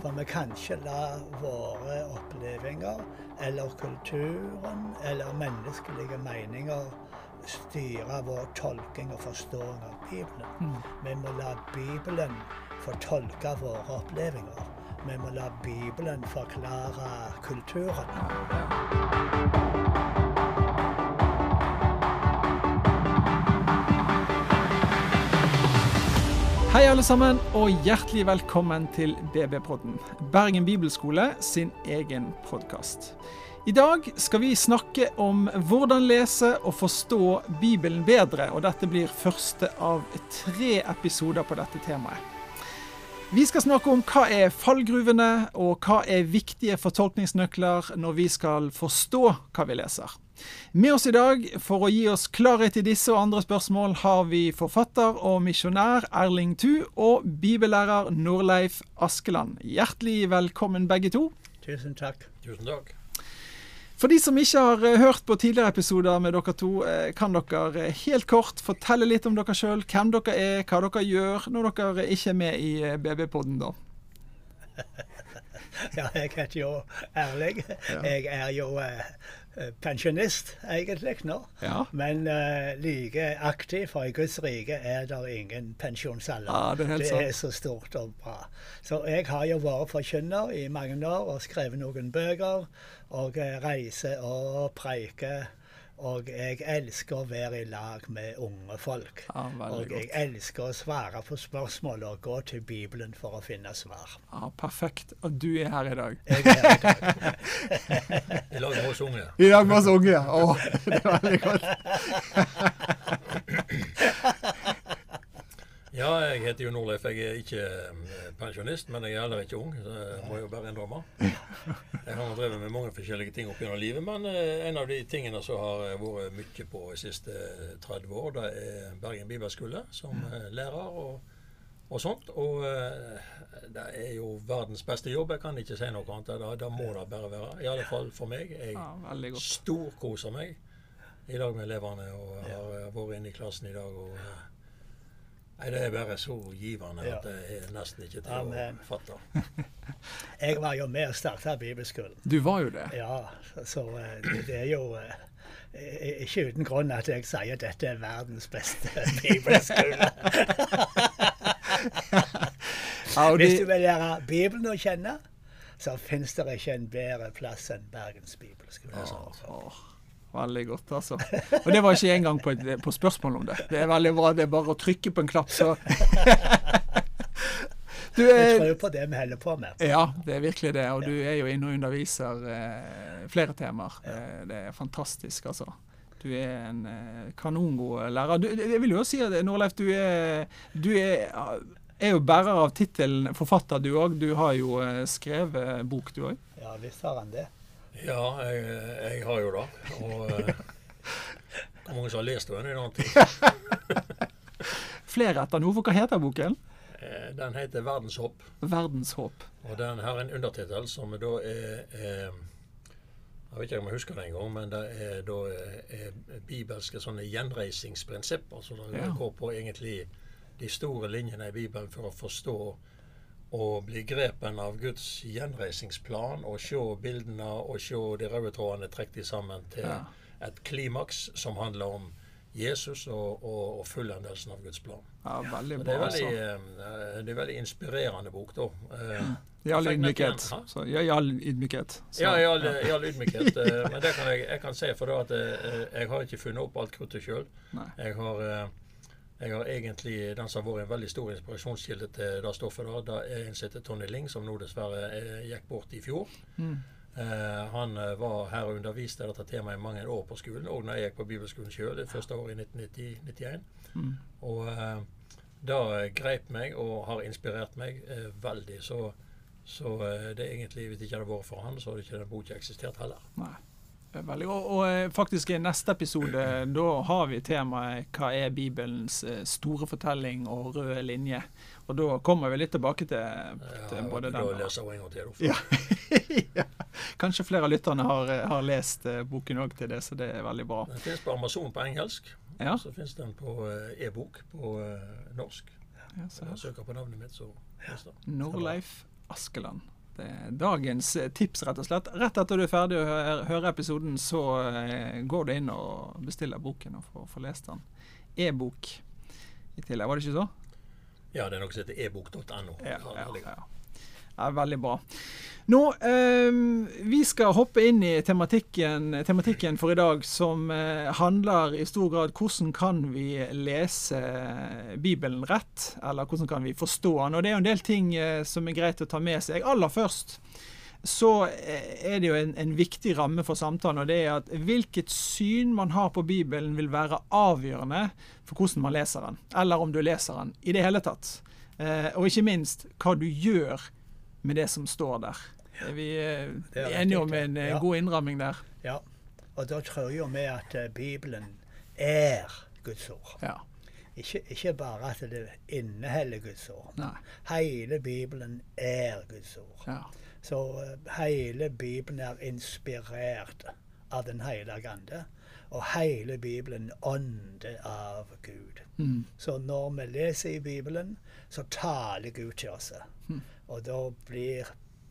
For vi kan ikke la våre opplevelser eller kulturen eller menneskelige meninger styre vår tolking og forståing av Bibelen. Mm. Vi må la Bibelen få tolke våre opplevelser. Vi må la Bibelen forklare kulturen. Hei alle sammen, og hjertelig velkommen til BB-podden. Bergen bibelskole sin egen podkast. I dag skal vi snakke om hvordan lese og forstå Bibelen bedre, og dette blir første av tre episoder på dette temaet. Vi skal snakke om hva er fallgruvene, og hva er viktige fortolkningsnøkler når vi skal forstå hva vi leser. Med oss i dag for å gi oss klarhet i disse og andre spørsmål har vi forfatter og misjonær Erling Thu og bibellærer Norleif Askeland. Hjertelig velkommen begge to. Tusen takk. Tusen takk. For de som ikke har eh, hørt på tidligere episoder med dere to, eh, kan dere eh, helt kort fortelle litt om dere sjøl, hvem dere er, hva dere gjør når dere ikke er med i BB-podden, da? Ja, jeg heter jo Erling. Jeg er jo eh, pensjonist egentlig nå. Ja. Men uh, like aktiv, for i Guds rike er det ingen pensjonsalder. Ja, det er det er så stort og bra. Så jeg har jo vært forkynner i mange år og skrevet noen bøker. Og eh, reiser og preiker. Og jeg elsker å være i lag med unge folk. Ja, og jeg godt. elsker å svare på spørsmål og gå til Bibelen for å finne svar. Ja, perfekt. Og du er her i dag. Jeg er her i dag. I lag med oss unge. I dag med oss unge, ja. Å, det er veldig godt. Ja, jeg heter jo Norleif. Jeg er ikke eh, pensjonist, men jeg er heller ikke ung. Så jeg må jo bare innrømme. Jeg har drevet med mange forskjellige ting opp gjennom livet, men eh, en av de tingene som har vært mye på de siste 30 år, det er Bergen bibelskole som eh, lærer og, og sånt. Og eh, det er jo verdens beste jobb. Jeg kan ikke si noe annet. Det, da må det bare være. I alle fall for meg. Jeg Ja, storkoser meg i dag med elevene og har eh, vært inne i klassen i dag. og eh, Nei, Det er bare så givende Ja. at det er nesten ikke til Amen. å fatte. Jeg var jo med og starta bibelskolen. Du var jo det. Ja, så, så eh, det, det er jo eh, eh, ikke uten grunn at jeg sier at dette er verdens beste bibelskole. Hvis du vil lære Bibelen å kjenne, så finnes det ikke en bedre plass enn Bergens bibelskole. Åh, veldig godt, altså. Og det var ikke engang på, et- på spørsmål om det. Det er veldig bra. Det er bare å trykke på en knapp, så Du Vi er tror på det vi holder på med. Ja, det er virkelig det. Og du er jo inne og underviser eh, flere temaer. Ja. det er fantastisk, altså. Du er en eh, kanongod lærer. Du, jeg vil jo si at Norleif, du er, du er, er jo bærer av tittelen forfatter, du òg. Du har jo eh, skrevet bok, du òg. Ja, visst har han det. Ja, jeg, jeg har jo det. Og eh, hvor mange som har lest den? i den tid? Flere etter nå, for hva heter boken? Eh, Den heter 'Verdenshopp'. Verdenshåp. Og den har en undertittel som da er er Jeg vet ikke om jeg husker det engang, men det er da eh, er bibelske sånne gjenreisingsprinsipper. Så det Ja. går på egentlig de store linjene i Bibelen for å forstå og bli grepen av Guds gjenreisingsplan og se bildene og se de røde trådene trukket sammen til Ja. et klimaks som handler om Jesus og, og, og fullendelsen av Guds plan. Ja, veldig bra. det er veldig, altså. eh, det er veldig inspirerende bok, da. Eh, I all ydmykhet. Så, ja, I all ydmykhet. Så, Ja, i all, i all ydmykhet. eh, Men det kan jeg, jeg kan si, for da at jeg, jeg har ikke funnet opp alt kruttet sjøl. Jeg har eh, jeg har egentlig Den som har vært en veldig stor inspirasjonskilde til det stoffet, da, det er en som heter Tony Ling, som nå dessverre gikk bort i fjor. Mm. Eh, han eh, var her og underviste dette temaet i mange år på skolen, og når jeg gikk på bibelskolen sjøl det første året i 1991. Mm. Og eh, det grep meg og har inspirert meg eh, veldig. Så, så eh, det er egentlig, hvis det ikke hadde vært for han, så hadde ikke den boka eksistert heller. Nei. Er Veldig, og, og eh, faktisk i neste episode da har vi temaet hva er Bibelens eh, store fortelling og røde linje. Og da kommer vi litt tilbake til, til Ja, både den og ja. ja. Kanskje flere av lytterne har, eh, har lest eh, boken òg til det, så det er veldig bra. Den finnes på Amazon på engelsk. Ja, Så finnes den på eh, e-bok på eh, norsk. ja så Når jeg søker på navnet mitt, så finnes den. Norleif Askeland. Er dagens eh, tips, rett og slett. Rett etter du er ferdig å høre, høre episoden, så eh, går du inn og bestiller boken og får, får lest den. E-bok i tillegg, var det ikke så? Ja, det er noe som heter ebok.no. Ja, ja, ja. Ja, veldig bra. Nå, eh, Vi skal hoppe inn i tematikken, tematikken for i dag, som eh, handler i stor grad hvordan kan vi lese Bibelen rett? Eller hvordan kan vi forstå den? Og Det er jo en del ting eh, som er greit å ta med seg. Aller først så eh, er det jo en, en, viktig ramme for samtalen, og det er at hvilket syn man har på Bibelen vil være avgjørende for hvordan man leser den, eller om du leser den i det hele tatt. Eh, og ikke minst hva du gjør med det som står der. Ja, vi er enige om en eh, ja. god innramming der? Ja, og da tror jo vi at uh, Bibelen er Guds ord. Ja. Ikke, ikke, bare at det inneholder Guds ord. Nei. Hele Bibelen er Guds ord. Ja. Så hele Bibelen er inspirert av Den hellige ande. Og hele Bibelen ånder av Gud. Mm. Så når vi leser i Bibelen, så taler Gud til oss. Og da blir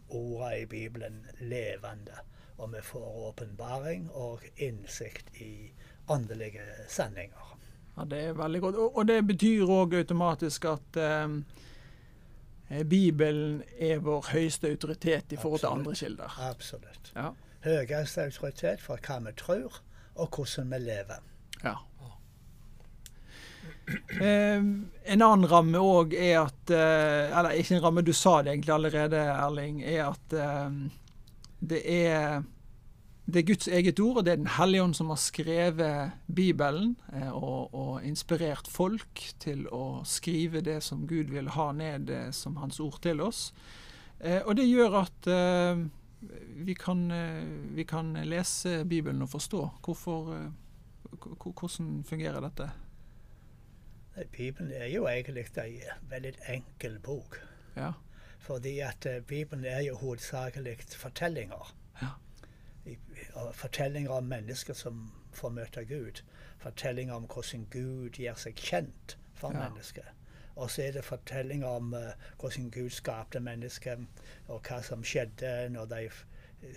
ordene i Bibelen levende. Og vi får åpenbaring og innsikt i åndelige sendinger. Ja, Det er veldig godt. Og, og det betyr òg automatisk at eh, Bibelen er vår høyeste autoritet i forhold til andre kilder. Absolutt. Ja. Høyeste autoritet for hva vi tror, og hvordan vi lever. Ja. Eh, en annen ramme òg er at eh, Eller ikke en ramme, du sa det egentlig allerede, Erling. Er at eh, det er det er Guds eget ord, og det er Den hellige ånd som har skrevet Bibelen eh, og, og, inspirert folk til å skrive det som Gud vil ha ned eh, som Hans ord til oss. Eh, og det gjør at vi kan, vi, kan, lese Bibelen og forstå. Hvorfor, hvordan fungerer dette? Bibelen er jo egentlig en veldig enkel bok. Ja. Fordi at Bibelen er jo hovedsakelig fortellinger. Ja. Fortellinger om mennesker som får møte Gud. Fortellinger om hvordan Gud gjør seg kjent for ja. mennesket. Og så er det fortellinger om uh, hvordan Gud skapte mennesker, og hva som skjedde når de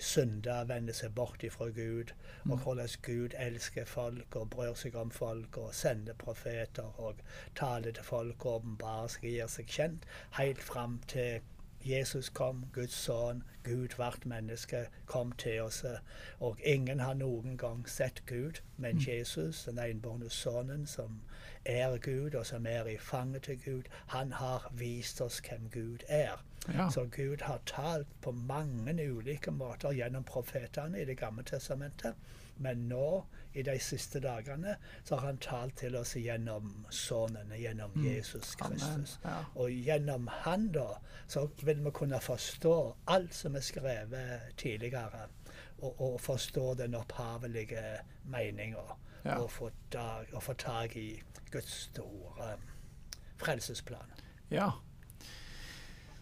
synda vender seg bort ifra Gud, og Mm. hvordan Gud elsker folk og bryr seg om folk og sender profeter og taler til folk og åpenbarer seg gir seg kjent, helt fram til Jesus kom, Guds sønn, Gud hvert menneske, kom til oss. Og ingen har noen gang sett Gud, men Mm. Jesus, den enbårne sønnen, som er Gud, og som er i fanget til Gud, han har vist oss hvem Gud er. Ja. Så Gud har talt på mange ulike måter gjennom profetene i Det gamle testamentet. Men nå, i de siste dagene, så har han talt til oss gjennom Sønnen, gjennom Mm. Jesus Kristus. Ja. Og gjennom han da, så vil vi kunne forstå alt som er skrevet tidligere. Og, og forstå den opphavelige meninga. Ja. Og, få dag, og få tak i Guds store frelsesplan. Ja.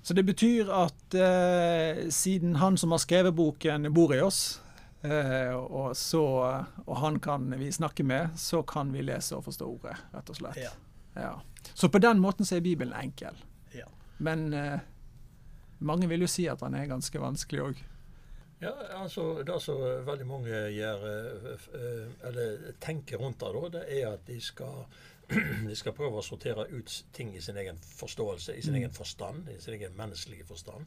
Så det betyr at eh, siden han som har skrevet boken, bor i oss, eh, og, så, og han kan vi snakke med, så kan vi lese og forstå ordet, rett og slett. Ja. Ja. Så på den måten så er Bibelen enkel. Ja. Men eh, mange vil jo si at den er ganske vanskelig òg. Ja, altså Det som veldig mange gjør, eh, eller tenker rundt det, da, det er at de skal, de skal prøve å sortere ut ting i sin egen forståelse, i sin Mm. egen forstand, i sin egen menneskelige forstand.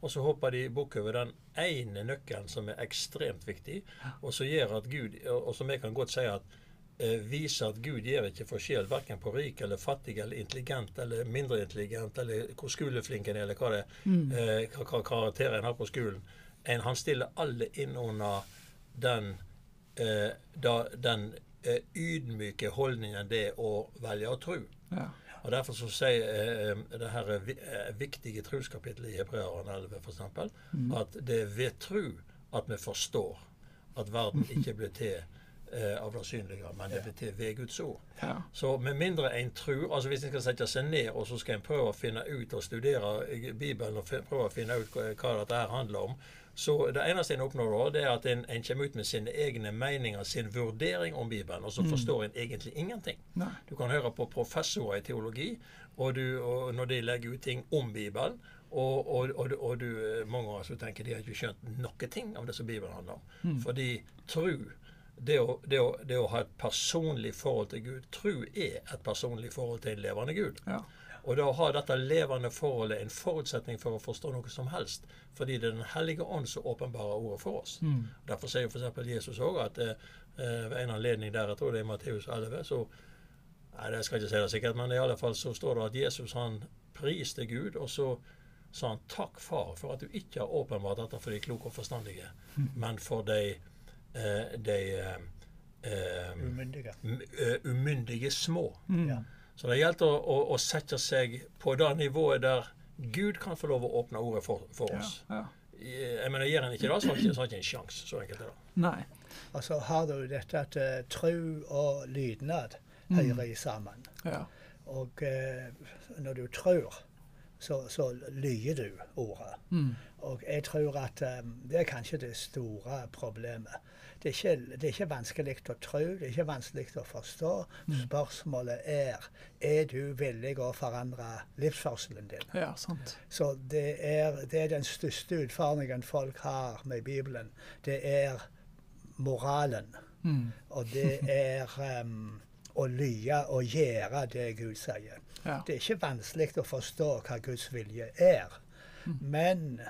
Og så hopper de bukk over den ene nøkkelen som er ekstremt viktig, og Gud, og som jeg kan godt si at eh, viser at Gud gjør ikke forskjell verken på rik eller fattig eller intelligent eller mindre intelligent eller hvor skoleflink en er, eller hva det Mm. eh, hva, hva karakter en har på skolen. En, han stiller alle inn under den, eh, da, den eh, ydmyke holdningen det å velge å tro. Ja. Og Derfor så sier eh, det her eh, viktige troskapitlet i Hebrearen 11 for eksempel, Mm. at det er ved tro at vi forstår at verden ikke blir til eh, av det synlige, men det blir til ved Guds ord. Ja. Så med mindre en tror, altså Hvis en skal sette seg ned og så skal en prøve å finne ut og studere Bibelen og prøve å finne ut hva dette her handler om, så det eneste en oppnår da, det er at en, en kommer ut med sine egne meninger, sin vurdering om Bibelen, og så forstår en egentlig ingenting. Nei. Du kan høre på professorer i teologi, og, du, og når de legger ut ting om Bibelen, Og, og, og, du, mange ganger så tenker de har ikke skjønt noe ting av det som Bibelen handler om. Mm. Fordi tru, det å, det, å, det å ha et personlig forhold til Gud Tro er et personlig forhold til en levende Gud. Ja. Og da har dette levende forholdet en forutsetning for å forstå noe som helst. Fordi det er Den hellige ånd som åpenbarer ordet for oss. Mm. Derfor sier f.eks. Jesus òg at eh, ved en anledning der, jeg tror det er i Matteus 11, så Nei, det skal jeg ikke si det sikkert, men i alle fall så står det at Jesus han priste Gud, og så sa han takk, far, for at du ikke har åpenbart dette for de kloke og forstandige, men for de, eh, de eh, eh, Umyndige. eh, umyndige små. Mm. Ja. Så det gjelder å, å, å sette seg på det nivået der Gud kan få lov å åpne ordet for, for oss. ja. Jeg mener, Gjør han ikke det, så har han ikke, en sjanse. Så enkelt er det. Nei. Og så har du dette at uh, tro og lydnad Mm. hører sammen. Ja. Og uh, når du tror, så, så lyver du ordet. Mm. Og jeg tror at um, det er kanskje det store problemet. Det er, ikke, det er ikke vanskelig å tro, det er ikke vanskelig å forstå. Spørsmålet er er du villig å forandre livsførselen din. ja, sant. Så det er, det er den største utfordringen folk har med Bibelen. Det er moralen. Mm. Og det er um, å lye og gjøre det Gud sier. Ja. Det er ikke vanskelig å forstå hva Guds vilje er. Men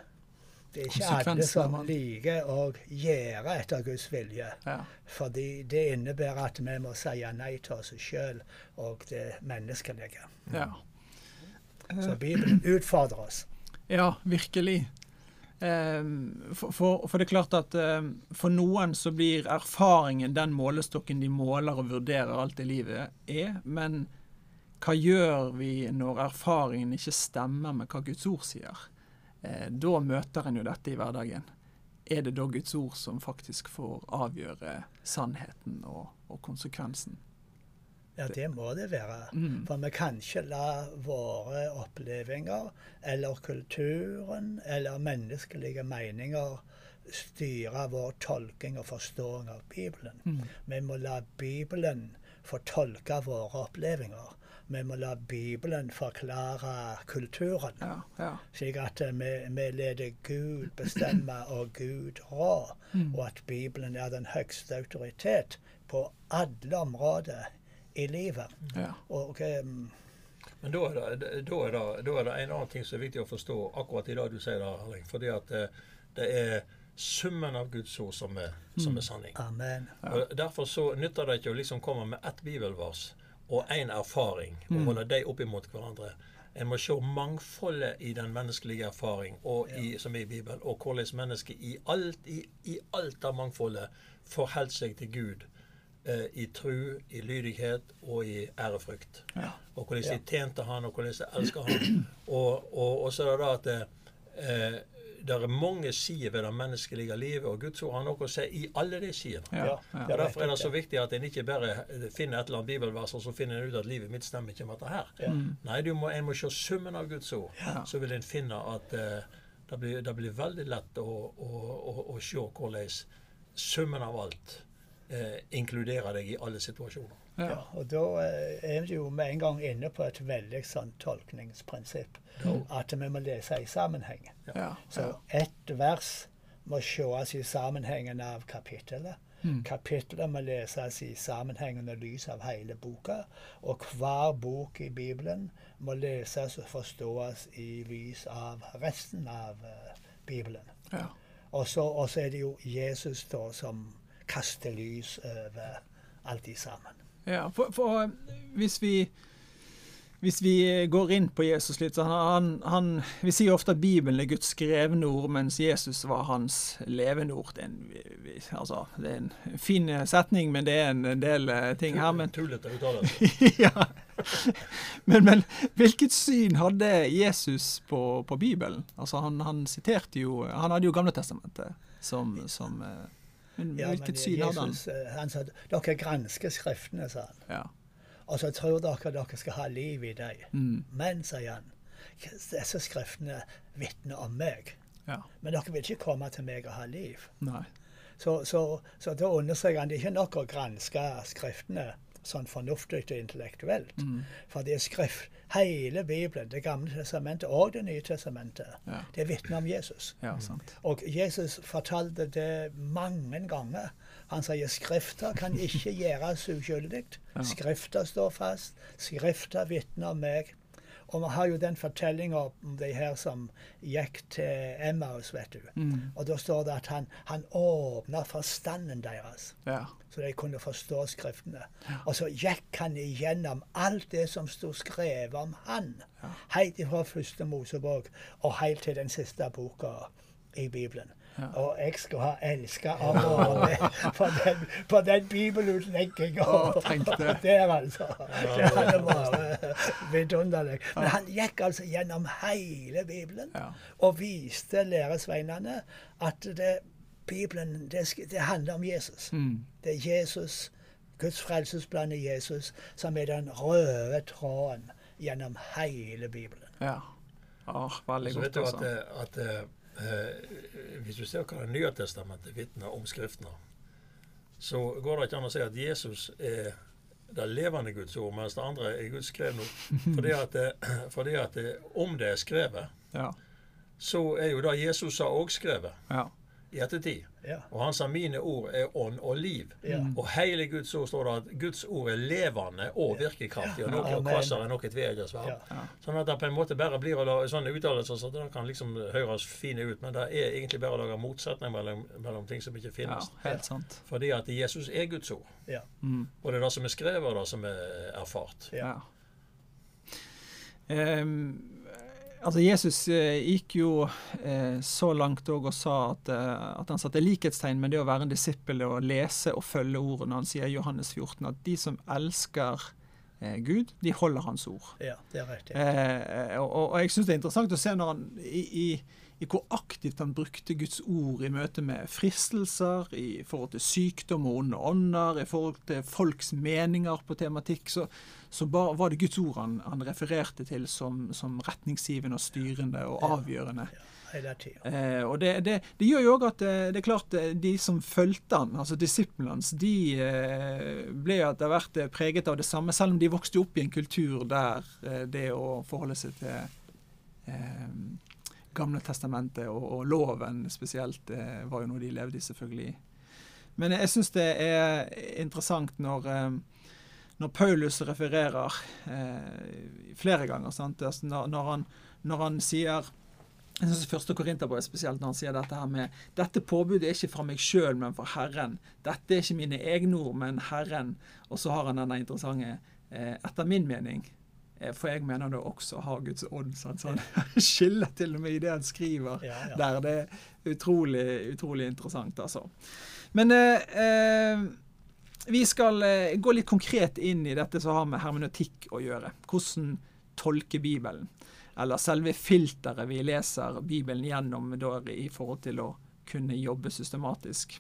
det er ikke alle som liker å gjøre etter Guds vilje. Ja. Fordi det innebærer at vi må si nei til oss sjøl og det menneskelige. ja. Så Bibelen utfordrer oss. Ja, virkelig. Ehm, For, for, for det er klart at ehm, for noen så blir erfaringen den målestokken de måler og vurderer alt i livet er. Men hva gjør vi når erfaringen ikke stemmer med hva Guds ord sier? Eh, Da møter en jo dette i hverdagen. Er det da Guds ord som faktisk får avgjøre sannheten og, og konsekvensen? Ja, det må det være. Mm. For vi kan ikke la våre opplevelser eller kulturen eller menneskelige meninger styre vår tolking og forståing av Bibelen. Mm. Vi må la Bibelen få tolke våre opplevelser. Vi må la Bibelen forklare kulturen. Ja, ja. Slik at eh, vi, vi leder Gud bestemme og Gud rå, Mm. og at Bibelen er den høyeste autoritet på alle områder i livet. ja. Og em, Men da er, det, da, er det, da er det en annen ting som er viktig å forstå akkurat i det du sier der, Erling. Fordi at det, det er summen av Guds ord som er, som er sanning. amen. Og Derfor så nytter det ikke å liksom komme med ett bibelvers og én erfaring og Mm. holde dem opp imot hverandre. En må se mangfoldet i den menneskelige erfaring og i, som er i Bibelen, og hvordan mennesket i alt, i, i alt av mangfoldet forholder seg til Gud eh, i tru, i lydighet og i ærefrykt. Ja. Og hvordan Ja. de tjente han, og hvordan de elsker han. Og, og, og så er det da at eh, det er mange sider ved det menneskelige livet, og Guds ord har noe å si i alle de sidene. Ja, Ja, ja. Og Derfor er det så viktig at en ikke bare finner et eller annet bibelvers og så finner en ut at livet mitt stemmer ikke med dette her. Ja. Nei, du må, en må se summen av Guds ord. Ja. Så vil en finne at eh, det, blir, det blir veldig lett å, å, å, å se hvordan summen av alt eh, inkludere deg i alle situasjoner. Ja, Ja. og da eh, er vi jo med en gang inne på et veldig sånn tolkningsprinsipp. At vi må lese i sammenheng. Ja. Så ett vers må ses i sammenhengen av kapittelet. Mm. Kapitlet må leses i sammenhengende lys av hele boka. Og hver bok i Bibelen må leses og forstås i lys av resten av uh, Bibelen. ja. Og så er det jo Jesus da som kaster lys over alt i sammen. Ja, for, for hvis vi hvis vi går inn på Jesus litt, så han, han, Vi sier ofte at Bibelen er Guds skrevne ord, mens Jesus var hans levende ord. Det er en, altså, det er en fin setning, men det er en del eh, ting her. Men, Tullete uttalelse. ja. men, men hvilket syn hadde Jesus på, på Bibelen? Altså, han, han siterte jo Han hadde jo Gamle testamentet som, som eh, Men Ja, hvilket men syn hadde han? Eh, han sa dere gransker Skriftene, sa han. Ja. Og så tror dere dere skal ha liv i dem. Mm, Men, sier han, disse skriftene vitner om meg. ja. Men dere vil ikke komme til meg og ha liv. Nei. Så, så, så da understreker han det er ikke nok å granske Skriftene. sånn fornuftig og intellektuelt. Mm. For det er skrift, hele Bibelen, Det gamle testamentet og Det nye testamentet, Ja. det vitner om Jesus. ja, sant. Og Jesus fortalte det mange ganger. Han sier skrifter kan ikke gjøres uskyldig. Ja. Skrifter står fast. Skrifter vitner om meg. Og vi har jo den fortellinga om de her som gikk til Emmaus, vet du. Mm. Og da står det at han, han åpna forstanden deres, Ja. så de kunne forstå Skriftene. Og så gikk han igjennom alt det som sto skrevet om han. Ja. Helt fra første Mosebok og helt til den siste boka i Bibelen. Ja. Og jeg skulle ha elska området på den, på den bibelutlegginga. Det. Der, altså. Det hadde vært vidunderlig. Men han gikk altså gjennom hele Bibelen og viste læresveinene at det, Bibelen det, det handler om Jesus. Mm. Det er Jesus, Guds frelsesplan i Jesus, som er den røde tråden gjennom hele Bibelen. ja. Åh, veldig Så godt, vet du at, altså. eh, at eh, Hvis du ser hva Det nye testamentet vitner om Skriftene, så går det ikke an å si at Jesus er det levende Guds ord, mens det andre er Guds skrev nå. Fordi at, fordi at om det er skrevet, Ja. så er jo det Jesus har òg skrevet Ja. I ettertid. Ja. Og han sa 'mine ord er ånd og liv'. Ja. Og hele Guds ord står det at Guds ord er levende og virkekraftig, og noe Amen. kvassere enn noe tveegget sverd. Ja. Sånn at det på en måte bare blir å lage sånne uttalelser så det kan liksom høres fine ut, men det er egentlig bare å lage motsetning mellom, mellom ting som ikke ja, finnes. helt sant. Fordi at Jesus er Guds ord. Ja. Mm. Og det er det som er skrevet, og det som er erfart. Ja. Ja. Altså Jesus eh, gikk jo eh, så langt og sa at, eh, at han satte likhetstegn med det å være en disippel og lese og følge ordene. Han sier i Johannes 14 at de som elsker eh, Gud, de holder hans ord. ja, det er riktig. Eh, og, og jeg syns det er interessant å se når han i, i, i hvor aktivt han brukte Guds ord i møte med fristelser, i forhold til sykdom og onde ånder, i forhold til folks meninger på tematikk, så, så var det Guds ord han, han refererte til som, som retningsgivende og styrende og avgjørende. Eh, og det, det, det gjør jo òg at eh, det er klart eh, de som fulgte han, altså disiplene hans, de eh, ble etter hvert eh, preget av det samme, selv om de vokste opp i en kultur der eh, det å forholde seg til eh, Gamle testamentet og, og loven spesielt var jo noe de levde i, selvfølgelig. Men jeg syns det er interessant når når Paulus refererer eh, flere ganger, sant? Altså når, når, han, når han sier jeg synes Første Korinterbrev spesielt når han sier dette her med Dette påbudet er ikke fra meg sjøl, men fra Herren. Dette er ikke mine egne ord, men Herren. Og så har han denne interessante eh, Etter min mening, eh, for jeg mener det også har Guds ånd. Sant? Så han skiller til og med i det han skriver Ja, ja. der. Det er utrolig, utrolig interessant, altså. Men eh, eh, vi skal eh, gå litt konkret inn i dette som har med hermeneutikk å gjøre. Hvordan tolke Bibelen. Eller selve filteret vi leser Bibelen gjennom i forhold til å kunne jobbe systematisk.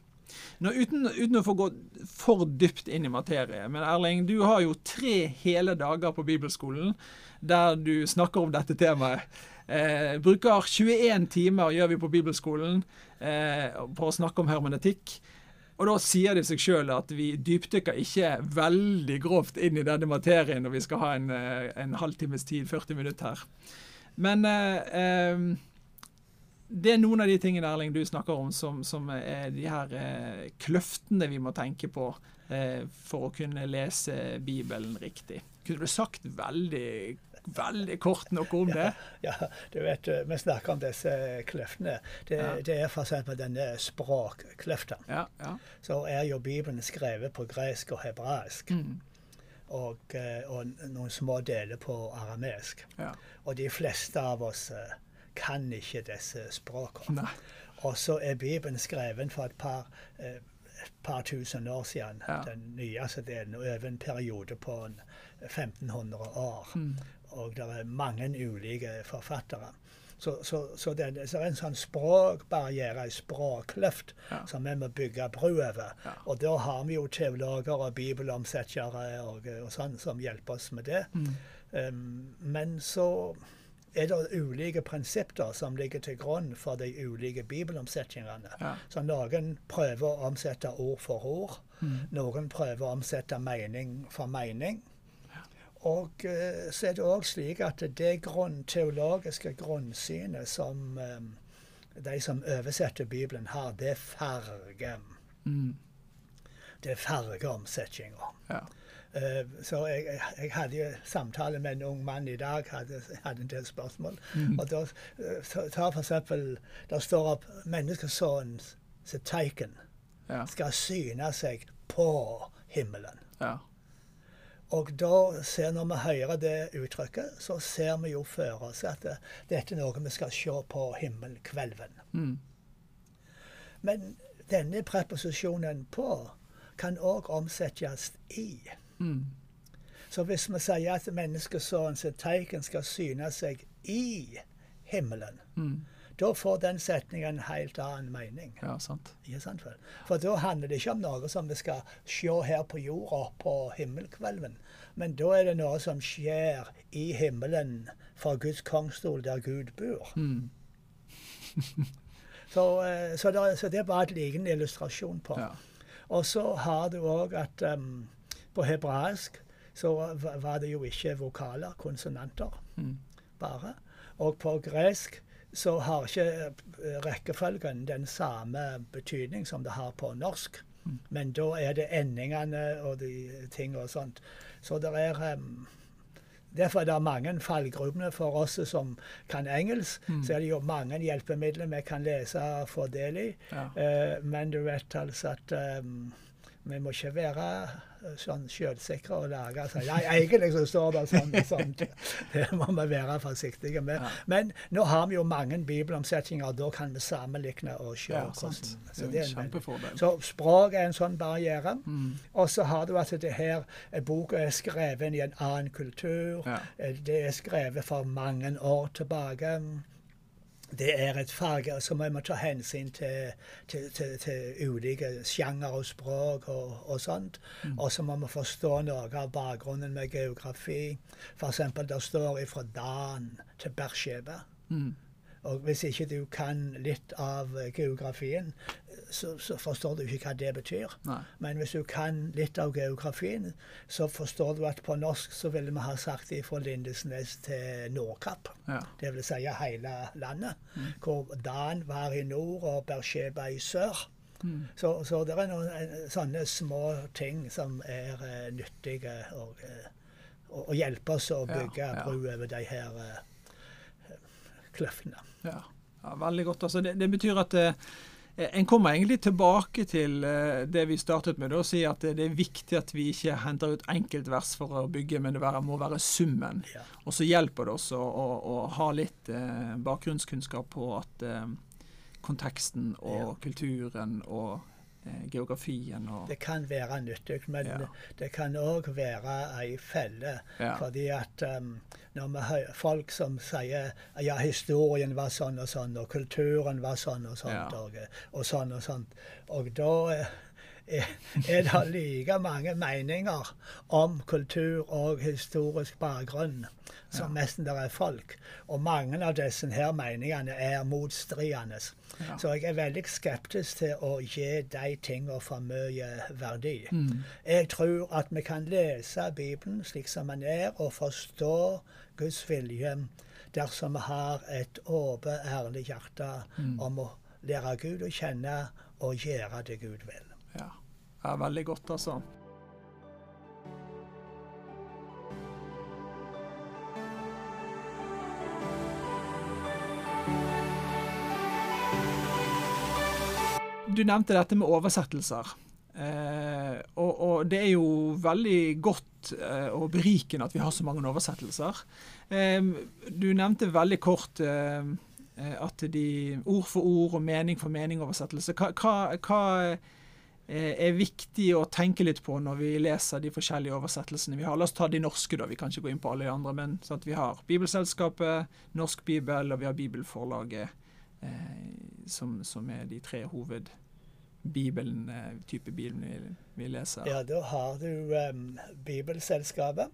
Nå, uten, uten å få gå for dypt inn i materie, men Erling, du har jo tre hele dager på bibelskolen der du snakker om dette temaet. Eh, bruker 21 timer gjør vi på bibelskolen eh, på å snakke om hermenetikk. Og da sier det seg sjøl at vi dypdykker ikke veldig grovt inn i denne materien når vi skal ha en, eh, en halvtimes tid, 40 minutter her. Men eh, eh, det er noen av de tingene Erling, du snakker om som, som er de her eh, kløftene vi må tenke på eh, for å kunne lese Bibelen riktig. Kunne du sagt veldig, veldig kort noe om det? Ja, du vet, eh, Vi snakker om disse kløftene. Det, Ja. det er f.eks. denne språkkløfta. Ja. ja. Så er jo Bibelen skrevet på gresk og hebraisk. Mm, Og, eh, og noen små deler på aramesk. ja. Og de fleste av oss eh, kan ikke disse språkene. Og så er Bibelen skrevet for et par, et par tusen år siden. Ja. Den nyeste delen, over en periode på 1500 år. Mm. Og det er mange ulike forfattere. Så, så, så det, det er en sånn språkbarriere, en språkløft, Ja. som vi må bygge bru over. Ja. Og da har vi jo teologer og bibelomsettere og, og sånn som hjelper oss med det. Mm. Um, men så er det ulike prinsipper som ligger til grunn for de ulike bibelomsetningene. Ja. Så noen prøver å omsette ord for ord. Noen prøver å omsette mening for mening. Og eh, så er det òg slik at det grunn, teologiske grunnsynet som eh, de som oversetter Bibelen, har, det er farge. Mm. Det er fargeomsetninga. Ja. Eh, Så jeg, jeg- hadde jo samtale med en ung mann i dag, hadde, hadde en del spørsmål. Og da eh, ta- ta for eksempel Det står at 'Menneskesønnens tegn Ja. skal syne seg på himmelen. ja. Og da ser, når vi hører det uttrykket, så ser vi jo for oss at det, dette er noe vi skal se på himmelkvelven. Mm. Men denne preposisjonen 'på' kan òg omsettes i. Mm. Så hvis vi sier at menneskesønnens teiken skal syne seg i himmelen, Mm. Da får den setningen en helt annen mening. ja, sant. Ikke sant for? For da handler det ikke om noe som vi skal se her på jorda på himmelkvelden, men da er det noe som skjer i himmelen fra Guds kongstol der Gud bor. Mm. Så, eh, så, det, så det er bare et liten illustrasjon på. Ja. Og så har du òg at um, på hebraisk så var det jo ikke vokaler, konsonanter, Mm. bare. Og på gresk så har ikke eh, rekkefølgen den samme betydning som det har på norsk. Men da er det endingene og de ting og sånt. Så det er um, Derfor er det mange fallgrupper for oss som kan engelsk. Så er det jo mange hjelpemidler vi kan lese og få del i. Ja. Uh, men du vet altså at um, vi må ikke være sånn selvsikre og lage sånn Nei, egentlig så står det sånn og sånn. Det må vi være forsiktige med. Ja. Men nå har vi jo mange bibelomsetninger, og da kan vi sammenligne og se Ja, så det er en. Så språk er en sånn barriere. Mm. Og så har du at det her eh, boka er skrevet i en annen kultur. Ja. Eh, Det er skrevet for mange år tilbake. Det er et fag og vi må ta hensyn til, til, til, til ulike sjanger og språk og, og sånt. Og så må vi forstå noe av bakgrunnen med geografi. F.eks. det står fra Dan til Bersheba. Mm. Og hvis ikke du kan litt av eh, geografien, så, så forstår du ikke hva det betyr. Nei. Men hvis du kan litt av geografien, så forstår du at på norsk så ville vi ha sagt fra Lindesnes til Nordkapp. Ja. Det vil si hele landet. Hvor Dan var i nord og Bersheba i sør. Mm. Så, så det er noen eh, sånne små ting som er uh, nyttige og, uh, og, å hjelpe oss å bygge ja. bru over de her uh, kløftene. Ja. ja, veldig godt. Altså, det, det betyr at eh, en kommer egentlig tilbake til eh, det vi startet med, å si at det, er viktig at vi ikke henter ut enkeltvers for å bygge, men det må være summen. Ja. Og så hjelper det oss å, å, å ha litt eh, bakgrunnskunnskap på at eh, konteksten og Ja. kulturen og eh, geografien og Det kan være nyttig, men Ja. det kan òg være ei felle. Ja. Fordi at um, når vi hører folk som sier ja, historien var sånn og sånn, og kulturen var sånn og sånt, Ja. og, og sånn og sånt, og da eh, er, er det like mange meninger om kultur og historisk bakgrunn som nesten det er folk. Og mange av disse her meningene er motstridende. Ja. Så jeg er veldig skeptisk til å gi de tingene for mye verdi. Mm. Jeg tror at vi kan lese Bibelen slik som den er, og forstå Guds vilje dersom vi har et åpent, ærlig hjerte om å lære Gud å kjenne og gjøre det Gud vil. Ja. Det er veldig godt, altså. Du nevnte dette med oversettelser. Eh, og, og det er jo veldig godt eh, og berikende at vi har så mange oversettelser. Eh, du nevnte veldig kort eh, at de ord for ord og mening for mening-oversettelse. Hva, hva, hva er viktig å tenke litt på når vi leser de forskjellige oversettelsene vi har? La oss ta de norske, da. Vi kan ikke gå inn på alle de andre. Men sånn at vi har Bibelselskapet, Norsk Bibel og vi har Bibelforlaget, eh, som, som er de tre hovedbibelene, eh, type bibelen vi, vi leser. Ja, da har du um, Bibelselskapet,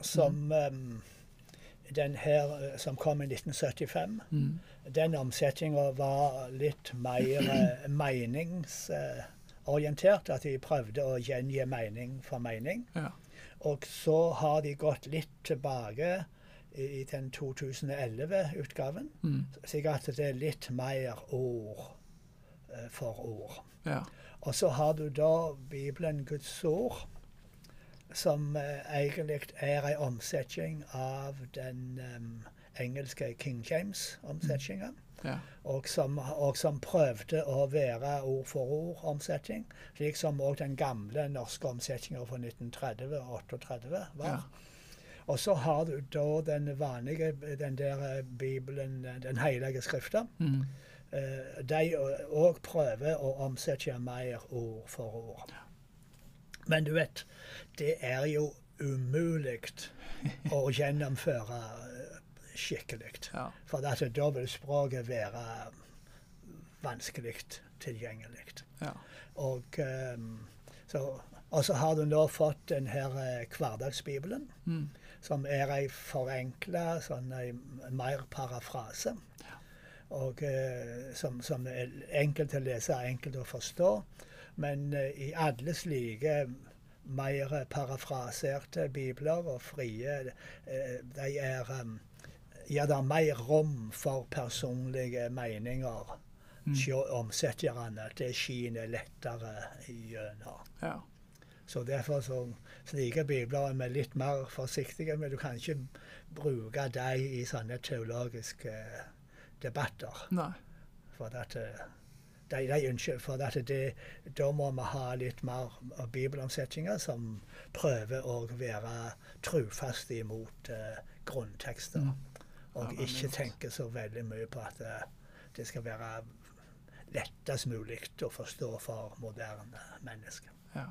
som um, den her eh, som kom i 1975, Mm. den omsetninga var litt mer eh, meningsorientert. At de prøvde å gjengi mening for mening. Ja. Og så har de gått litt tilbake i, den 2011-utgaven. Mm. Slik at det er litt mer ord eh, for ord. ja. Og så har du da Bibelen Guds ord, som eh, egentlig er en omsetning av den um, engelske King James-omsetninga. Ja. Og, som, og som prøvde å være ord for ord-omsetning, slik som òg den gamle norske omsetninga fra 1930 og 38 var. Ja. Og så har du da den vanlige, den der Bibelen, Den hellige skrifta. Mm. Eh, de òg prøver å omsette mer ord for ord. Men du vet, det er jo umulig å gjennomføre skikkelig. ja. For at da vil språket være vanskelig tilgjengelig. ja. Og, um, så, har du nå fått den her eh, hverdagsbibelen, Mm. som er ei forenkla, sånn ei mer parafrase. Og uh, som, som er enkelt å lese, enkelt å forstå. Men uh, i alle slike mer parafraserte bibler og frie, uh, de er um, Ja, det er mer rom for personlige meninger Mm. hos omsetterne. Det skinner lettere gjennom. ja. Så derfor så slike bibler er vi litt mer forsiktige med. Du kan ikke bruke dem i sånne teologiske debatter. Nei. For at eh, de, de ønsker, for at det, da må vi ha litt mer bibelomsetninger som prøver å være trufaste imot eh, grunntekster. Mm. Og Ja, ikke tenker tenke så veldig mye på at eh, det skal være lettest mulig å forstå for moderne mennesker. Ja.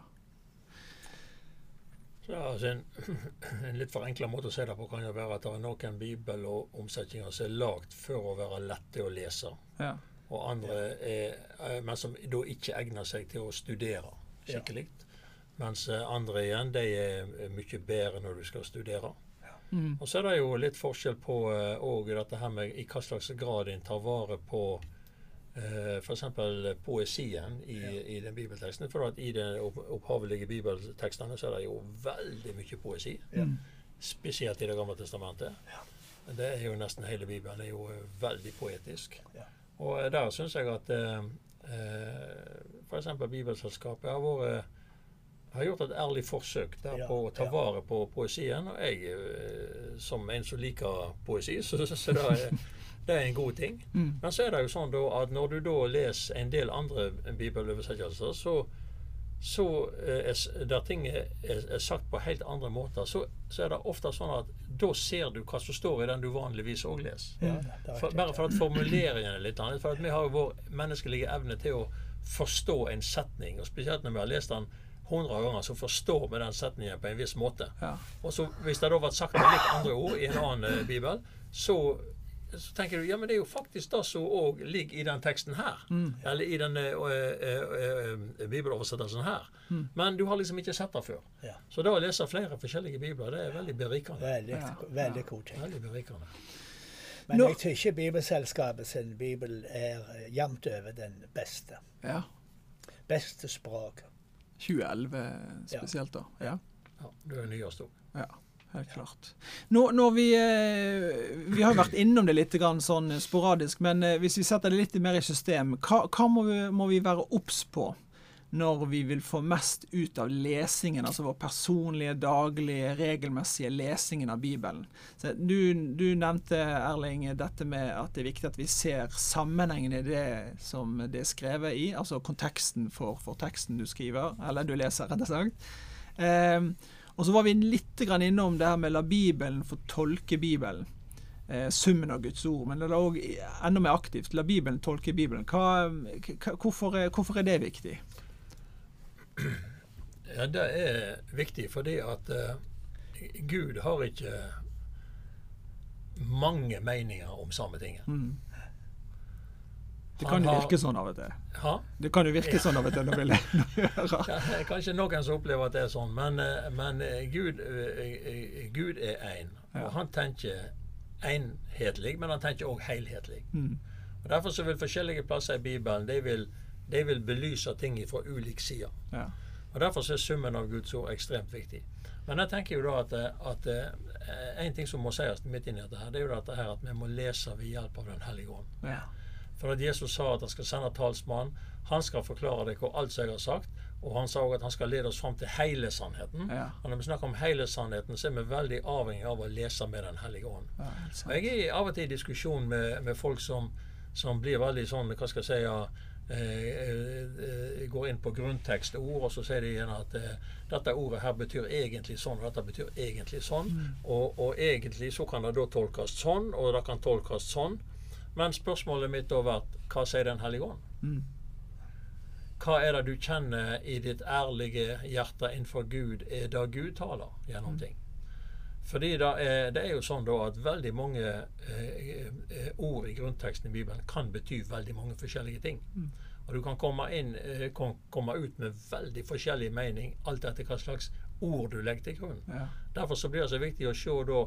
Ja, altså en, en litt forenkla måte å se det på kan jo være at det er noen bibel- og omsetninger som er lagd for å være lette å lese, ja. og andre er, eh, men som da ikke egner seg til å studere skikkelig. Mens eh, andre igjen, de er mye bedre når du skal studere. Mm. Og så er det jo litt forskjell på eh, og dette her med i hva slags grad en tar vare på uh, f.eks. poesien i, i den bibelteksten. For at i de opphavelige bibeltekstene så er det jo veldig mye poesi. Ja. Spesielt i Det gamle testamentet. Det er jo nesten hele Bibelen er jo eh, veldig poetisk. Ja. Og eh, der syns jeg at eh, eh, f.eks. Bibelselskapet har vært har gjort et ærlig forsøk der Ja, på å ta ja. vare på poesien. Og jeg, eh, som en som liker poesi, så, så det, er, det er en god ting. Mm. Men så er det jo sånn da at når du da leser en del andre bibeloversettelser, så, så eh, er, der ting er, er, sagt på helt andre måter, så, så er det ofte sånn at da ser du hva som står i den du vanligvis òg leser. Ja, For, bare for at formuleringen er litt annerledes. For at vi har jo vår menneskelige evne til å forstå en setning, og spesielt når vi har lest den hundre ganger, så forstår vi den setningen på en viss måte. Ja. Og så Hvis det da vært sagt med litt andre ord i en annen eh, bibel, så, så tenker du ja, men det er jo faktisk det som òg ligger i den teksten her. Eller i den uh, uh, uh, bibeloversettelsen her. Men du har liksom ikke sett det før. Ja. Så da å lese flere forskjellige bibler, det er veldig berikende. Veldig, Ja, veldig god ting. Veldig berikende. Men Nå- jeg tror ikke Bibelselskapet sin bibel er eh, jevnt over den beste. ja. Beste språk. 2011 spesielt, da. Ja. Ja, det er nyest òg. Ja, helt klart. Nå, når vi, eh, vi har vært innom det litt grann sånn sporadisk, men eh, hvis vi setter det litt mer i system, hva, hva må, vi, må vi være obs på når vi vil få mest ut av lesingen, altså vår personlige, daglige, regelmessige lesingen av Bibelen? Du, du nevnte, Erling, dette med at det er viktig at vi ser sammenhengen i det som det er skrevet i, altså konteksten for, for teksten du skriver, eller du leser, rett og slett. Eh, og så var vi litt innom det her med la Bibelen få tolke Bibelen. Eh, summen av Guds ord. Men la òg enda mer aktivt. La Bibelen tolke Bibelen. Hva, hvorfor, er, hvorfor er det viktig? Ja, det er viktig fordi at uh, Gud har ikke mange meninger om samme ting. Mm. Det kan jo virke sånn av og til. Ha? Det kan jo virke sånn av og til når vi hører. Ja, kanskje noen som opplever at det er sånn, men, eh, men eh, Gud, Gud er én. Ja. Og han tenker enhetlig, men han tenker òg helhetlig. Mm. Og Derfor så vil forskjellige plasser i Bibelen de vil, de vil belyse ting fra ulik side. Ja. Og Derfor er summen av Guds ord ekstremt viktig. Men jeg tenker jo da at, at eh, en ting som må sies midt inni dette, her, det er jo dette her at vi må lese ved hjelp av Den hellige ånd. Ja. For at Jesus sa at han skal sende talsmannen. Han skal forklare dere alt som jeg har sagt. Og han sa òg at han skal lede oss fram til hele sannheten. Ja. Og når vi snakker om hele sannheten, så er vi veldig avhengig av å lese med Den hellige ånd. Ja. Og jeg er av og til i diskusjon med, med folk som, som blir veldig sånn, hva skal jeg si Går inn på grunntekstord, og så sier de igjen at eh, dette ordet her betyr egentlig sånn, og dette betyr egentlig sånn. Og, og egentlig så kan det da tolkes sånn, og det kan tolkes sånn. Men spørsmålet mitt da vært hva sier Den hellige ånd? Mm. Hva er det du kjenner i ditt ærlige hjerte innenfor Gud, er det Gud taler gjennom ting? Fordi det er, det er jo sånn da at veldig mange eh, eh, ord i grunnteksten i Bibelen kan bety veldig mange forskjellige ting. Og du kan komme, inn, eh, kan komme ut med veldig forskjellig mening alt etter hva slags ord du legger til grunn. Ja. Derfor så blir det så viktig å se da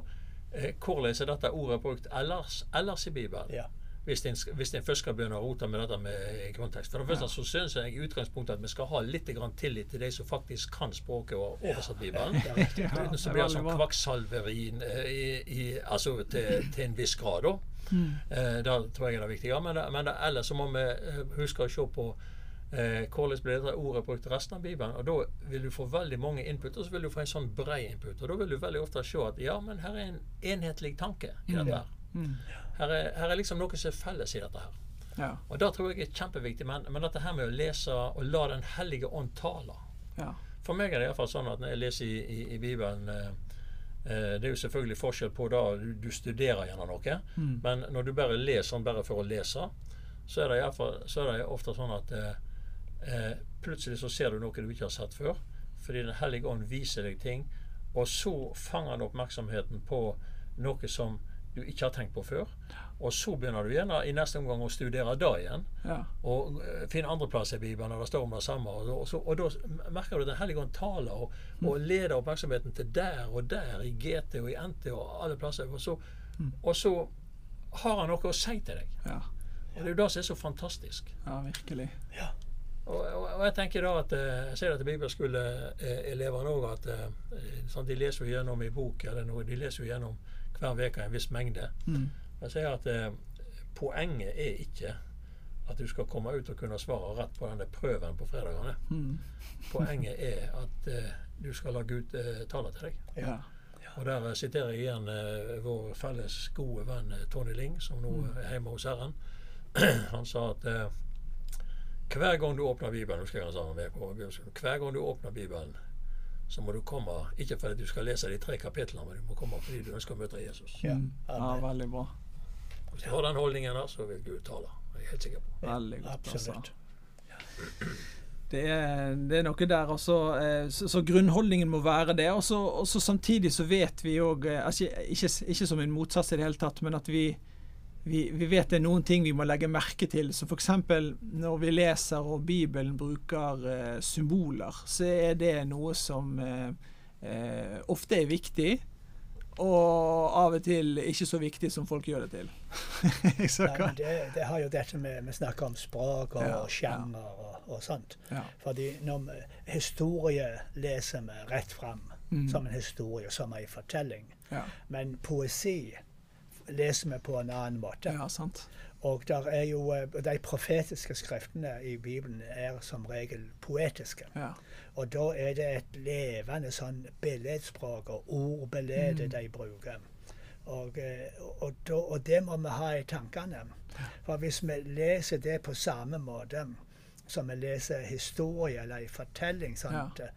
eh, hvordan er dette ordet brukt ellers, ellers i Bibelen. Ja. Hvis en, hvis en først skal begynne å rote med dette med kontekst. For det første så syns jeg i utgangspunktet at vi skal ha litt grann tillit til de som faktisk kan språket og har oversatt Bibelen. Ja, Uten så blir det sånn kvakksalveri eh, altså til, til en viss grad, da. Mm. Eh, det tror jeg er det viktige. Men, men det, ellers så må vi eh, huske å se på eh, hvordan blir dette ordet brukt i resten av Bibelen. Og da vil du få veldig mange input, og så vil du få en sånn brei input. Og da vil du veldig ofte se at ja, men her er en enhetlig tanke i dette her. Mm. Her er, her er liksom noe som er felles i dette her. Ja. Og det tror jeg er kjempeviktig. Men, men dette her med å lese og la Den hellige ånd tale Ja. For meg er det iallfall sånn at når jeg leser i, i, i Bibelen eh, eh, Det er jo selvfølgelig forskjell på da du, du studerer gjennom noe. Mm. Men når du bare leser den bare for å lese, så er det, fall, så er det ofte sånn at eh, eh, plutselig så ser du noe du ikke har sett før. Fordi Den hellige ånd viser deg ting, og så fanger han oppmerksomheten på noe som du ikke har tenkt på før. Og så begynner du gjerne i neste omgang å studere det igjen. Ja. Og eh, finne andre plasser i Bibelen og det står om det samme. Og, og, så, og da merker du at Den hellige ånd taler og, og leder oppmerksomheten til der og der, i GT og i NT og alle plasser. Og så, og så har han noe å si til deg. Ja. Og Det er jo det som er så fantastisk. ja, virkelig. Og, og, og jeg tenker da at eh, Jeg ser det til bibelskoleelevene òg at sånn, de leser jo gjennom i bok eller noe, de leser jo gjennom hver uke en viss mengde. Mm. Jeg sier at eh, poenget er ikke at du skal komme ut og kunne svare rett på denne prøven på fredagene. Mm. Poenget er at eh, du skal la Gud eh, tale til deg. Ja. Og der eh, siterer jeg igjen eh, vår felles gode venn eh, Tony Ling, som nå er hjemme hos Herren. Han sa at eh, hver gang du åpner Bibelen, han hver gang du åpner Bibelen, så må du komme ikke fordi du skal lese de tre kapitlene, men du må komme fordi du ønsker å møte Jesus. Ja. Ja, veldig bra. Hvis du har den holdningen så vil Gud tale. Det er jeg helt sikker på. Veldig godt. Altså. Absolutt. Det er, det er noe der. Altså, eh, så, så grunnholdningen må være det. Og så og så samtidig så vet vi òg altså, ikke, ikke som en motsats i det hele tatt, men at vi, vi, vi vet det er noen ting vi må legge merke til. Så f.eks. når vi leser og Bibelen bruker eh, symboler, så er det noe som eh, eh, ofte er viktig. Og av og til ikke så viktig som folk gjør det til. Nei, men det, det har jo dette med Vi snakker om språk og Ja, sjanger og, og sånt. Ja. Fordi når vi, historie leser vi rett fram Mm. som en historie, som en fortelling. Ja. Men poesi leser vi på en annen måte. ja, sant. Og der er jo, eh, de profetiske skriftene i Bibelen er som regel poetiske. Ja. Og da er det et levende sånn billedspråk og ordbilde Mm. de bruker. Og, eh, og, og det må vi ha i tankene. For hvis vi leser det på samme måte som vi leser historie eller en fortelling, sant? eh,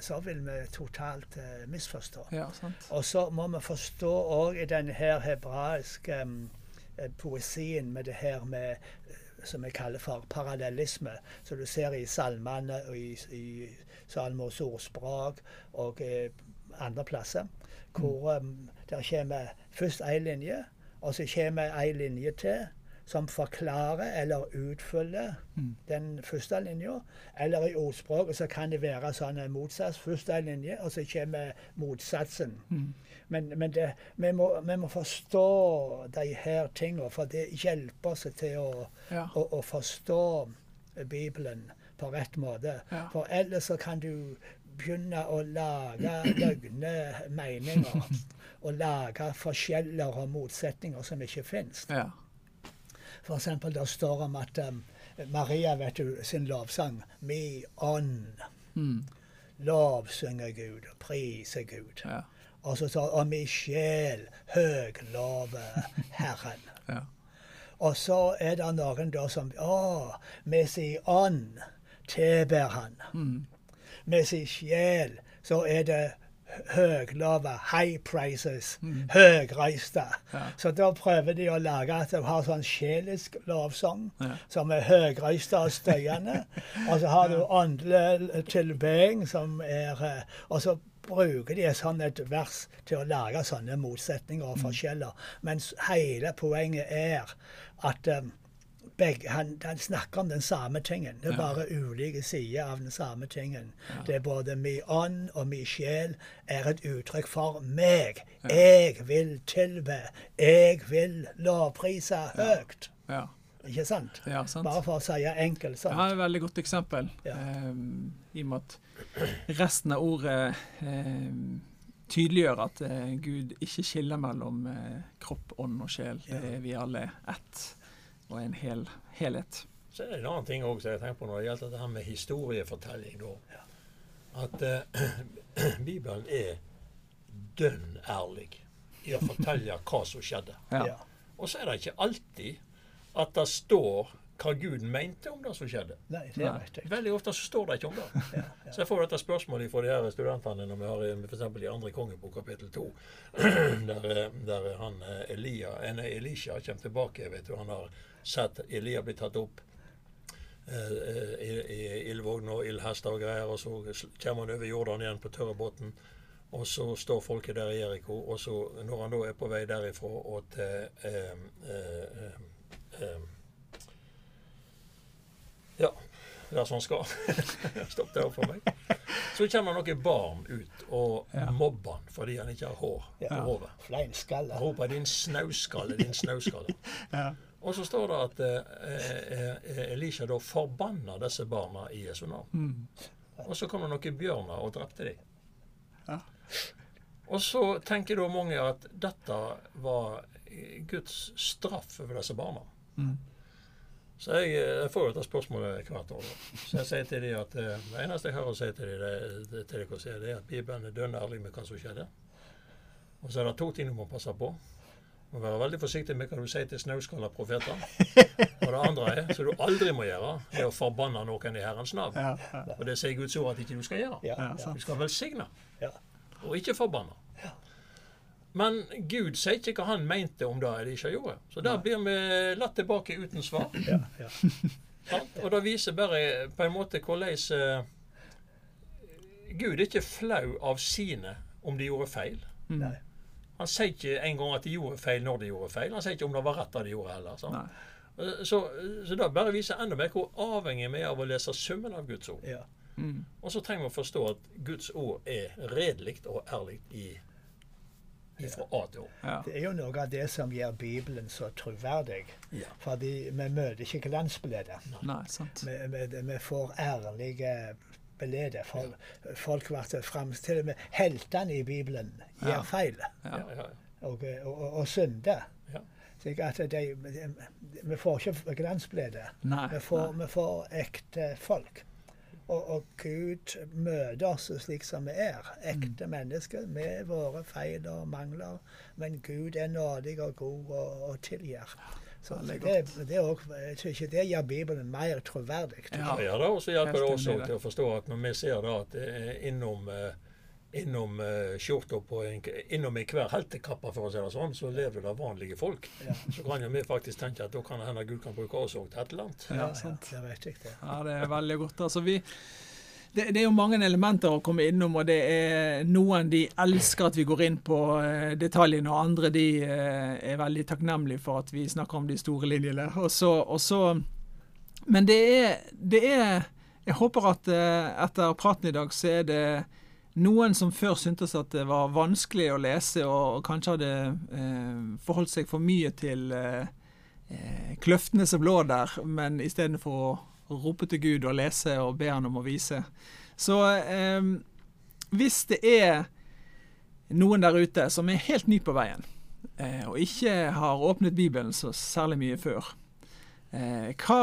så vil vi totalt uh, misforstå. ja. Og så må vi forstå òg i denne her hebraiske um, poesien med det her med eh, som vi kaller for parallellisme, som du ser i salmene og i, i Salmos ordspråk og eh, andre plasser, hvor um, der kommer først én linje, og så kommer ei linje til, som forklarer eller utfyller Mm. den første linja. Eller i ordspråket så kan det være sånn en motsats. Første linje, og så kommer motsatsen. Mm. Men, men det, vi, må, vi må forstå de her tingene, for det hjelper oss til å, Ja. å, å forstå Bibelen på rett måte. Ja. For ellers så kan du begynne å lage løgne meninger. Og lage forskjeller og motsetninger som ikke fins. Ja. For eksempel det står om at um, Maria vet du, sin lovsang Mi ånd Mm. lovsynger Gud og priser Gud. Ja. Og så står det Og mi sjel høglove Herren. Ja. Og så er det noen da som Å, med sin ånd tilber han. Mm. Med sin sjel så er det høglova, high prices, Mm. høgreiste. Ja. Så da prøver de å lage at du har sånn sjelisk lovsang Ja. som er høgreiste og støyende. og så har du åndelig tilbeding som er eh, Og så bruker de sånn et vers til å lage sånne motsetninger og forskjeller. Mens hele poenget er at um, begge, han, han snakker om den samme tingen. Det er bare ulike sider av den samme tingen. Det er både mi ånd og mi sjel er et uttrykk for meg. Jeg vil tilbe. Jeg vil lovprise høyt. Ja. Ikke sant? ja, sant. Bare for å si enkelt Sant? Ja, et veldig godt eksempel. Ja. Ehm, I og med at resten av ordet ehm, tydeliggjør at eh, Gud ikke skiller mellom eh, kropp, ånd og sjel. Det er vi alle ett og en hel helhet. Så er det en annen ting også, som jeg tenker på når det gjelder dette med historiefortelling. Da. At eh, Bibelen er dønn ærlig i å fortelle hva som skjedde. Ja. Ja. Og så er det ikke alltid at det står hva Gud mente om det som skjedde. Nei, det Nei. vet jeg. Veldig ofte så står det ikke om det. Ja, ja. Så jeg får dette spørsmålet fra de her studentene når vi har f.eks. for eksempel i andre kongebok kapittel 2, der, eh, der han eh, Elia, eh, Elisha kommer tilbake. vet du, Han har sett Elia blir tatt opp eh, eh, i, i ildvogn og ildhester og greier, og så kommer han over Jordan igjen på tørrebåten. Og så står folket der i Jeriko, og så når han da er på vei derifra og til eh, eh, eh, eh, Ja, der som han skal. Stopp opp for meg. Så kommer noen barn ut og Ja. mobber han fordi han ikke har hår på Ja. hodet. Roper 'din snauskalle', 'din snauskalle'. Ja. Og så står det at eh, eh, Elisha da forbanna disse barna i Jesu navn. Mm. Og så kom det noen bjørner og drepte dem. Ja. Og så tenker da mange at dette var eh, Guds straff over disse barna. Mm. Så jeg, eh, jeg får jo dette spørsmålet hvert år. Så jeg sier til dem at eh, det eneste jeg har å si til dem, det, det, det er at Bibelen er dønn ærlig med hva som skjedde. Og så er det to ting du må passe på. Må være veldig forsiktig med hva du sier til snauskalla profeter. Og det andre er, som du aldri må gjøre, er å forbanne noen i Herrens navn. Ja. Ja. Og det sier Guds ord at ikke du skal gjøre. Ja. Du skal velsigne, og ikke forbanne. Men Gud sier ikke hva han mente om det Elisha gjorde. Så der blir vi latt tilbake uten svar. ja, ja. Sant? Og det viser bare på en måte hvordan eh, Gud er ikke flau av sine om de gjorde feil. Mm. Nei. Han sier ikke engang at de gjorde feil når de gjorde feil. Han sier ikke om det var rett det de gjorde heller. Så, Eh, Så, så det bare viser enda mer hvor avhengig vi er av å lese summen av Guds ord. ja. Mm. Og så trenger vi å forstå at Guds ord er redelig og ærlig i, fra A til Å. Ja. Det er jo noe av det som gjør Bibelen så troverdig. Ja. Fordi vi møter ikke glansbildet. Vi, vi, vi får ærlige bilder. For, Folk ble fremstilt med heltene i Bibelen gjør feil Ja. Ja, ja, og, og, og, synder. Ja. Slik at de, de, vi får ikke glansbilde. Vi får, vi får ekte folk. Og, og Gud møter oss slik som vi er. Ekte mennesker med våre feil og mangler. Men Gud er nådig og god og, og tilgir. Så det, det er også, jeg tror ikke det gjør Bibelen mer troverdig. Ja. Ja, da, og så hjelper det også det. til å forstå at når vi ser da at er innom eh, innom uh, skjorta på en, innom i hver heltekappe, for å si det sånn, så lever det vanlige folk. Ja. Så kan jo vi faktisk tenke at da kan det hende Gud kan bruke oss òg til et eller annet. Ja, sant. det vet jeg det. Ja, det er veldig godt. Altså, vi, det, det, er jo mange elementer å komme innom, og det er noen de elsker at vi går inn på uh, detaljene, og andre de uh, er veldig takknemlige for at vi snakker om de store linjene. Og så, og så, men det er, det er Jeg håper at uh, etter praten i dag så er det noen som før syntes at det var vanskelig å lese, og, kanskje hadde forholdt seg for mye til kløftene som lå der, men istedenfor å rope til Gud og lese og be han om å vise. Så eh, hvis det er noen der ute som er helt ny på veien, eh, og ikke har åpnet Bibelen så særlig mye før, eh, hva,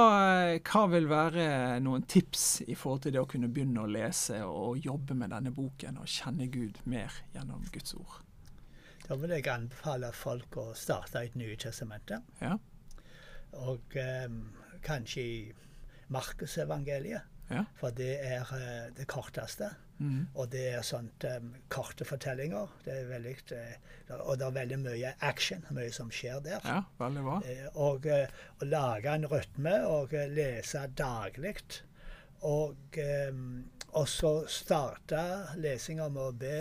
hva, vil være noen tips i forhold til det å kunne begynne å lese og jobbe med denne boken og kjenne Gud mer gjennom Guds ord? Da vil jeg anbefale folk å starte et Nye testamentet. Ja. Og um, kanskje i Markusevangeliet. Ja. For det er uh, det korteste. Mm. Og det er sånt um, korte fortellinger. Det er veldig, uh, og det er veldig mye action, mye som skjer der. Ja, veldig bra. Uh, og å lage en rytme og lese daglig. Og um, også starte lesinga med å be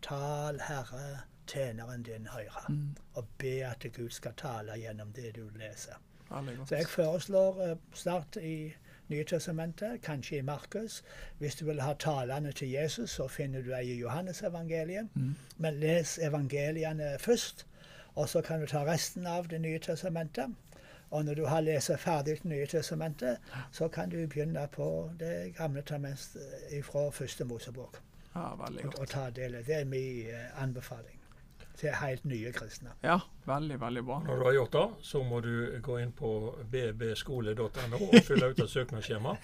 Tal, Herre, tjeneren din høyre. Mm. Og be at Gud skal tale gjennom det du leser. Så jeg foreslår start i Nye testamentet, kanskje i Markus. Hvis du vil ha talene til Jesus, så finner du ei i Johannes-evangeliet. Mm. Men les evangeliene først, og så kan du ta resten av Det nye testamentet. Og når du har lest ferdig Det nye testamentet, så kan du begynne på Det gamle testamentet fra første Mosebok. Ja, Og, og ta del. Det er min eh, anbefaling til helt nye kristne. Ja, veldig, veldig bra. Når du har gjort det, så må du gå inn på bbskole.no og fylle ut et søknadsskjema.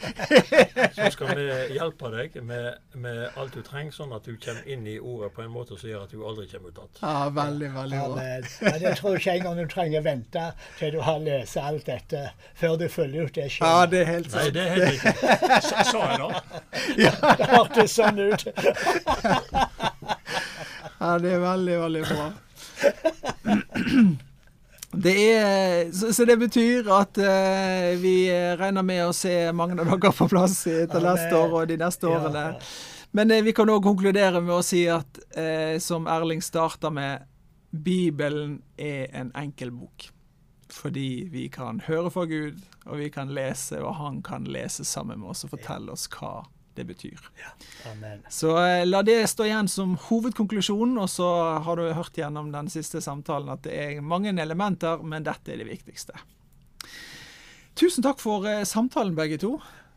Så skal vi hjelpe deg med, med, alt du trenger, sånn at du kommer inn i ordet på en måte som gjør at du aldri kommer ut igjen. Ja, veldig, veldig bra. Men, jeg tror ikke engang du trenger vente til du har lest alt dette før du fyller ut det skjemaet. Ja, det er helt Nei, det er helt riktig. Sa sa jeg det? Det hørtes sånn ut. Ja, det er veldig, veldig bra. Det er, så, så det betyr at uh, vi regner med å se mange av dere på plass i- til neste år og de neste årene. ja. Men uh, vi kan òg konkludere med å si at, uh, som Erling starta med, Bibelen er en enkel bok. Fordi vi kan høre fra Gud, og vi kan lese, og han kan lese sammen med oss og fortelle oss hva det betyr. Amen. Så eh, la det stå igjen som hovedkonklusjonen, og så har du hørt gjennom den siste samtalen at det er mange elementer, men dette er det viktigste. Tusen takk for eh, samtalen, begge to.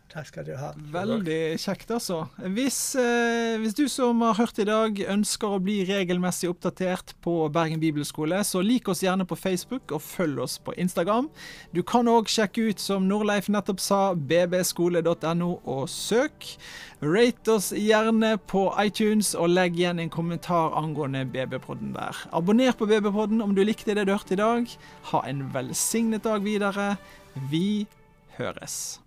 Takk skal du ha. Veldig kjekt, altså. Hvis, eh, hvis du som har hørt i dag ønsker å bli regelmessig oppdatert på Bergen bibelskole, så lik oss gjerne på Facebook og følg oss på Instagram. Du kan òg sjekke ut, som Norleif nettopp sa, bbskole.no og søk. Rate oss gjerne på iTunes, og legg igjen en kommentar angående BB-podden der. Abonner på BB-podden om du likte det du hørte i dag. Ha en velsignet dag videre. Vi høres.